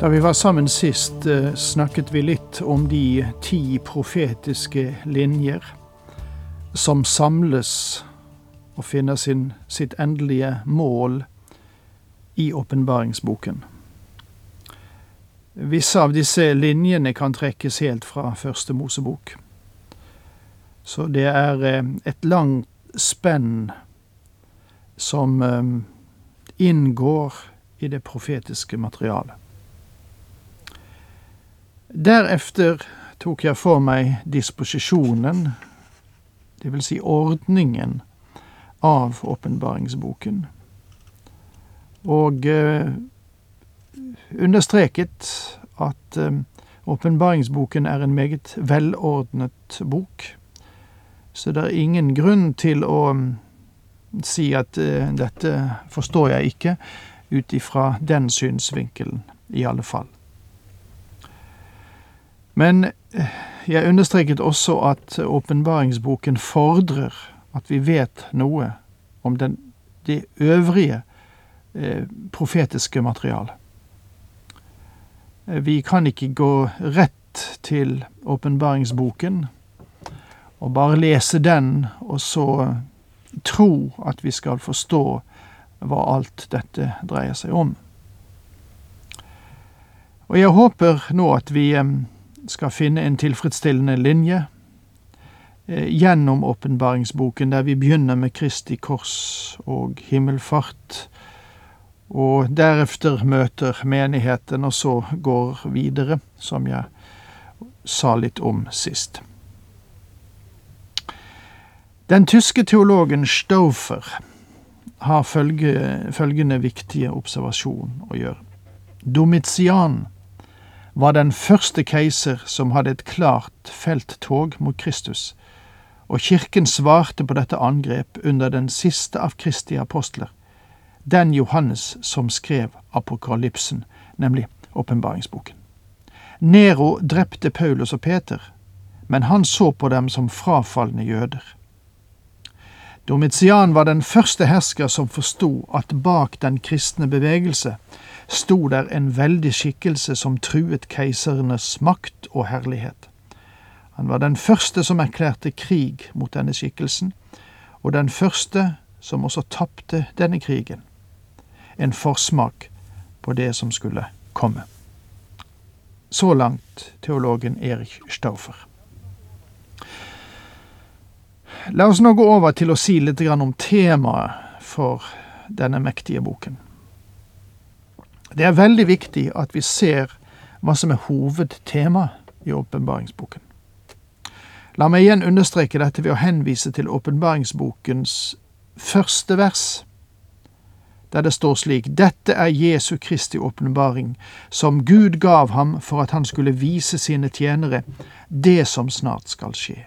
Da vi var sammen sist, eh, snakket vi litt om de ti profetiske linjer som samles og finner sin, sitt endelige mål i åpenbaringsboken. Visse av disse linjene kan trekkes helt fra første Mosebok. Så det er eh, et langt spenn som eh, inngår i det profetiske materialet. Derefter tok jeg for meg disposisjonen, vil si ordningen, av åpenbaringsboken, og eh, understreket at eh, er en meget velordnet bok, så det er ingen grunn til å mm, si at eh, dette forstår jeg ikke, ut ifra den synsvinkelen, i alle fall. Men eh, jeg understreket også at åpenbaringsboken fordrer at vi vet noe om den, det øvrige eh, profetiske materialet. Eh, vi kan ikke gå rett til åpenbaringsboken og bare lese den, og så tro at vi skal forstå hva alt dette dreier seg om. Og jeg håper nå at vi skal finne en tilfredsstillende linje eh, gjennom åpenbaringsboken, der vi begynner med Kristi kors og himmelfart, og deretter møter menigheten, og så går videre, som jeg sa litt om sist. Den tyske teologen Stauffer har følge, følgende viktige observasjon å gjøre. Domitian var den første keiser som hadde et klart felttog mot Kristus, og kirken svarte på dette angrep under den siste av Kristi apostler, den Johannes som skrev Apokalypsen, nemlig åpenbaringsboken. Nero drepte Paulus og Peter, men han så på dem som frafalne jøder. Domitian var den første hersker som forsto at bak den kristne bevegelse sto der en veldig skikkelse som truet keisernes makt og herlighet. Han var den første som erklærte krig mot denne skikkelsen, og den første som også tapte denne krigen. En forsmak på det som skulle komme. Så langt teologen Erich Stauffer. La oss nå gå over til å si litt om temaet for denne mektige boken. Det er veldig viktig at vi ser hva som er hovedtema i åpenbaringsboken. La meg igjen understreke dette ved å henvise til åpenbaringsbokens første vers, der det står slik Dette er Jesu Kristi åpenbaring, som Gud gav ham for at han skulle vise sine tjenere det som snart skal skje.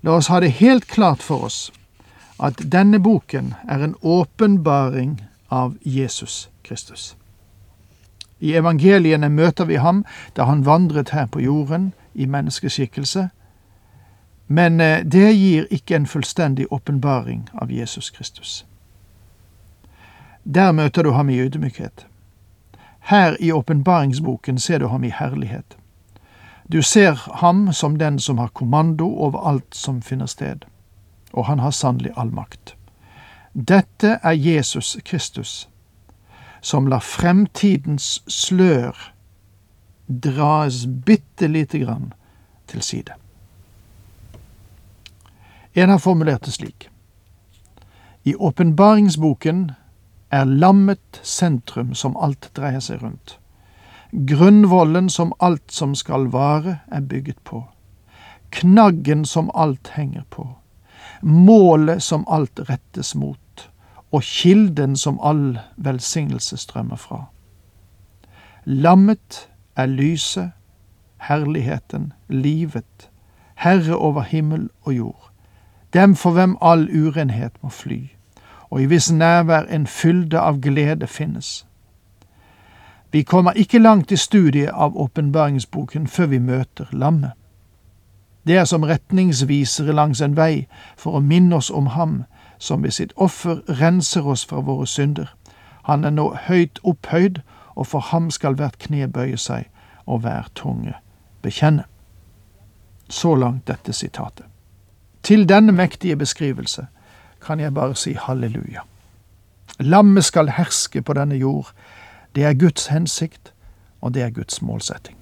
La oss ha det helt klart for oss at denne boken er en åpenbaring av Jesus Kristus. I evangeliene møter vi ham da han vandret her på jorden i menneskeskikkelse, men eh, det gir ikke en fullstendig åpenbaring av Jesus Kristus. Der møter du ham i ydmykhet. Her i åpenbaringsboken ser du ham i herlighet. Du ser ham som den som har kommando over alt som finner sted, og han har sannelig all makt. Dette er Jesus Kristus, som lar fremtidens slør dras bitte lite grann til side. En har formulert det slik. I åpenbaringsboken er lammet sentrum som alt dreier seg rundt. Grunnvollen som alt som skal vare, er bygget på. Knaggen som alt henger på. Målet som alt rettes mot og kilden som all velsignelse strømmer fra. Lammet er lyset, herligheten, livet, Herre over himmel og jord, dem for hvem all urenhet må fly, og i hvis nærvær en fylde av glede finnes. Vi kommer ikke langt i studiet av åpenbaringsboken før vi møter lammet. Det er som retningsvisere langs en vei for å minne oss om ham som ved sitt offer renser oss fra våre synder. Han er nå høyt opphøyd, og for ham skal hvert kne bøye seg og hver tunge bekjenne. Så langt dette sitatet. Til denne mektige beskrivelse kan jeg bare si halleluja. Lammet skal herske på denne jord. Det er Guds hensikt, og det er Guds målsetting.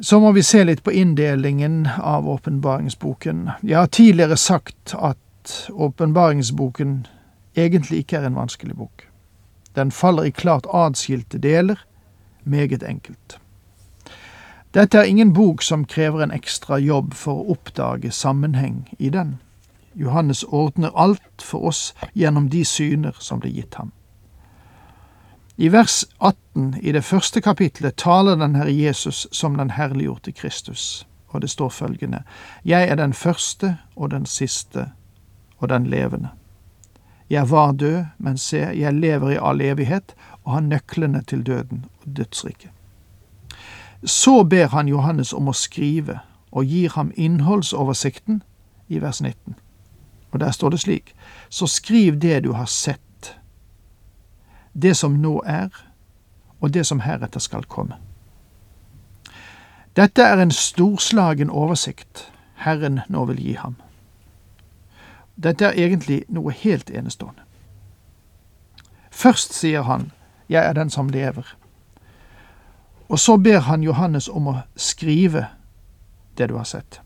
Så må vi se litt på inndelingen av åpenbaringsboken. Jeg har tidligere sagt at åpenbaringsboken egentlig ikke er en vanskelig bok. Den faller i klart adskilte deler, meget enkelt. Dette er ingen bok som krever en ekstra jobb for å oppdage sammenheng i den. Johannes ordner alt for oss gjennom de syner som ble gitt ham. I vers 18 i det første kapitlet taler den Herre Jesus som den herliggjorte Kristus, og det står følgende, Jeg er den første og den siste og den levende. Jeg var død, men se, jeg lever i all evighet og har nøklene til døden og dødsriket. Så ber han Johannes om å skrive, og gir ham innholdsoversikten i vers 19. Og der står det slik, så skriv det du har sett det som nå er, og det som heretter skal komme. Dette er en storslagen oversikt Herren nå vil gi ham. Dette er egentlig noe helt enestående. Først sier han, Jeg er den som lever. Og så ber han Johannes om å skrive det du har sett.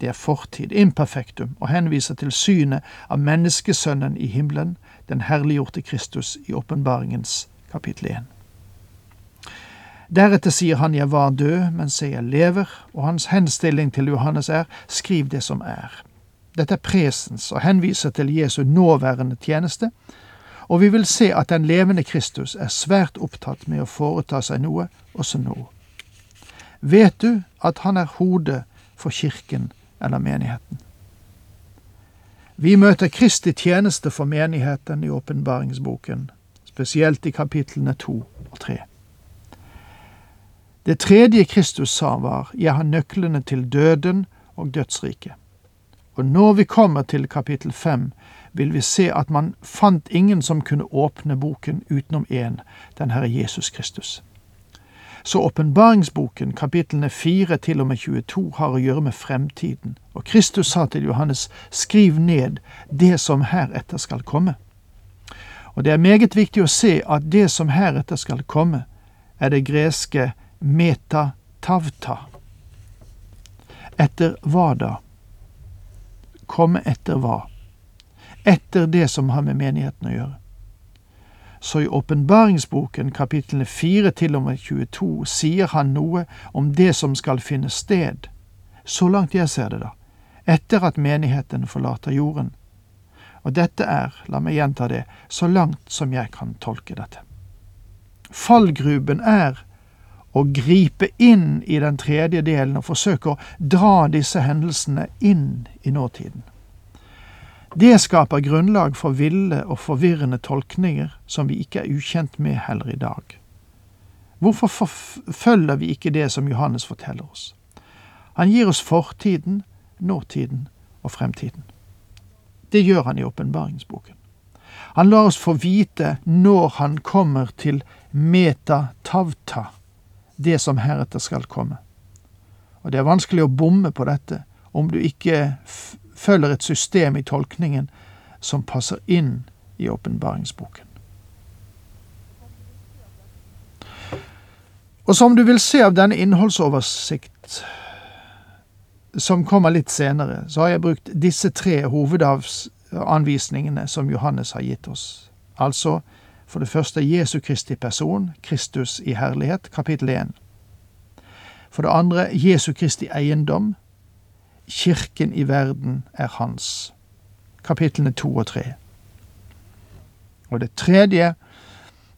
Det er fortid, imperfektum, og henviser til synet av menneskesønnen i himmelen, den herliggjorte Kristus i åpenbaringens kapittel 1. Deretter sier han jeg var død, men se jeg lever, og hans henstilling til Johannes er skriv det som er. Dette er presens og henviser til Jesu nåværende tjeneste, og vi vil se at den levende Kristus er svært opptatt med å foreta seg noe også nå. Vet du at han er hodet for kirken eller menigheten? Vi møter Kristi tjeneste for menigheten i åpenbaringsboken, spesielt i kapitlene to og tre. Det tredje Kristus sa var, Jeg har nøklene til døden og dødsriket. Og når vi kommer til kapittel fem, vil vi se at man fant ingen som kunne åpne boken utenom én, den Herre Jesus Kristus. Så åpenbaringsboken, kapitlene 4 til og med 22, har å gjøre med fremtiden, og Kristus sa til Johannes, skriv ned det som heretter skal komme. Og det er meget viktig å se at det som heretter skal komme, er det greske metatavta. Etter hva da? Komme etter hva? Etter det som har med menigheten å gjøre. Så i åpenbaringsboken, kapitlene 4 til og med 22, sier han noe om det som skal finne sted, så langt jeg ser det, da, etter at menigheten forlater jorden. Og dette er, la meg gjenta det, så langt som jeg kan tolke dette. Fallgruben er å gripe inn i den tredje delen og forsøke å dra disse hendelsene inn i nåtiden. Det skaper grunnlag for ville og forvirrende tolkninger som vi ikke er ukjent med heller i dag. Hvorfor forfølger vi ikke det som Johannes forteller oss? Han gir oss fortiden, nåtiden og fremtiden. Det gjør han i åpenbaringsboken. Han lar oss få vite når han kommer til meta tavta, det som heretter skal komme. Og det er vanskelig å bomme på dette om du ikke følger et system i tolkningen som passer inn i åpenbaringsboken. Og som du vil se av denne innholdsoversikt, som kommer litt senere, så har jeg brukt disse tre hovedanvisningene som Johannes har gitt oss. Altså for det første Jesu Kristi person, Kristus i herlighet, kapittel 1. For det andre Jesu Kristi eiendom, Kirken i verden er hans. Kapitlene to og tre. Og det tredje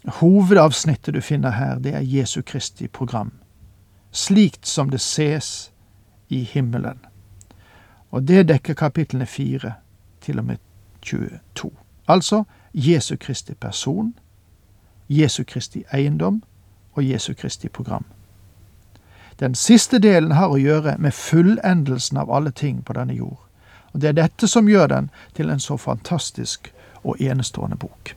hovedavsnittet du finner her, det er Jesu Kristi program. Slikt som det ses i himmelen. Og det dekker kapitlene fire til og med 22. Altså Jesu Kristi person, Jesu Kristi eiendom og Jesu Kristi program. Den siste delen har å gjøre med fullendelsen av alle ting på denne jord. Og Det er dette som gjør den til en så fantastisk og enestående bok.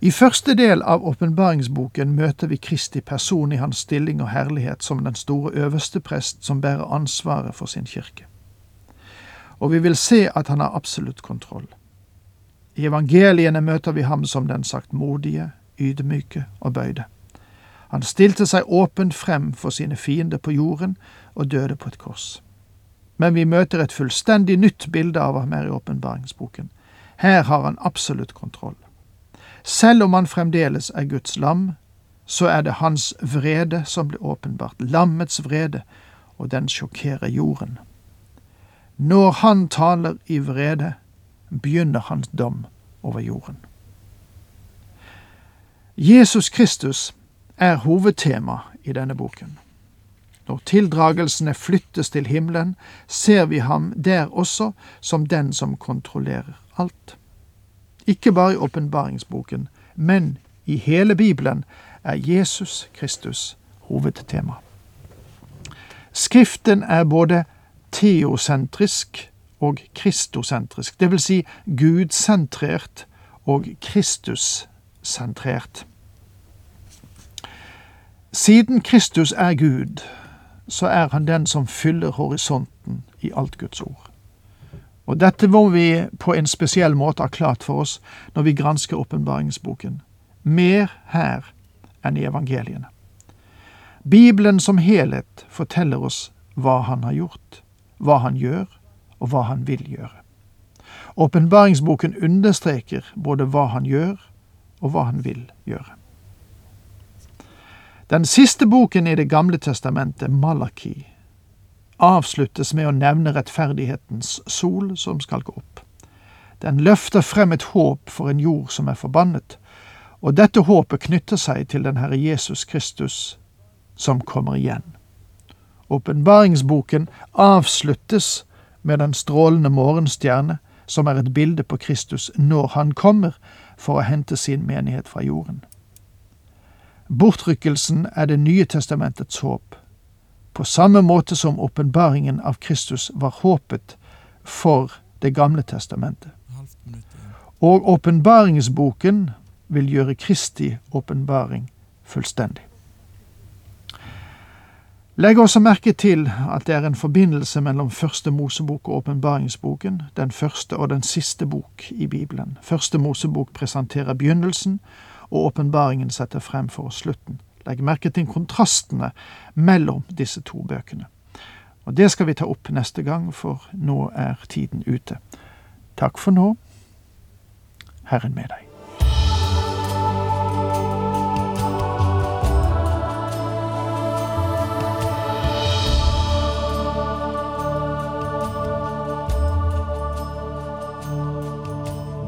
I første del av åpenbaringsboken møter vi Kristi person i hans stilling og herlighet som den store øverste prest som bærer ansvaret for sin kirke. Og vi vil se at han har absolutt kontroll. I evangeliene møter vi ham som den saktmodige, ydmyke og bøyde. Han stilte seg åpent frem for sine fiender på jorden og døde på et kors. Men vi møter et fullstendig nytt bilde av ham her i åpenbaringsboken. Her har han absolutt kontroll. Selv om han fremdeles er Guds lam, så er det hans vrede som blir åpenbart, lammets vrede, og den sjokkerer jorden. Når han taler i vrede, begynner hans dom over jorden. Jesus Kristus er hovedtema i denne boken. Når tildragelsene flyttes til himmelen, ser vi ham der også som den som kontrollerer alt. Ikke bare i åpenbaringsboken, men i hele Bibelen er Jesus Kristus hovedtema. Skriften er både teosentrisk og kristosentrisk, vil si gudsentrert og Kristussentrert. Siden Kristus er Gud, så er han den som fyller horisonten i alt Guds ord. Og dette må vi på en spesiell måte ha klart for oss når vi gransker åpenbaringsboken. Mer her enn i evangeliene. Bibelen som helhet forteller oss hva han har gjort, hva han gjør, og hva han vil gjøre. Åpenbaringsboken understreker både hva han gjør, og hva han vil gjøre. Den siste boken i Det gamle testamentet, Malaki, avsluttes med å nevne rettferdighetens sol som skal gå opp. Den løfter frem et håp for en jord som er forbannet, og dette håpet knytter seg til den Herre Jesus Kristus som kommer igjen. Åpenbaringsboken avsluttes med den strålende morgenstjerne, som er et bilde på Kristus når han kommer for å hente sin menighet fra jorden. Bortrykkelsen er Det nye testamentets håp, på samme måte som åpenbaringen av Kristus var håpet for Det gamle testamentet. Og åpenbaringsboken vil gjøre Kristi åpenbaring fullstendig. Legg også merke til at det er en forbindelse mellom Første Mosebok og åpenbaringsboken, den første og den siste bok i Bibelen. Første Mosebok presenterer begynnelsen, og åpenbaringen setter frem for oss slutten. Legg merke til kontrastene mellom disse to bøkene. Og Det skal vi ta opp neste gang, for nå er tiden ute. Takk for nå. Herren med deg.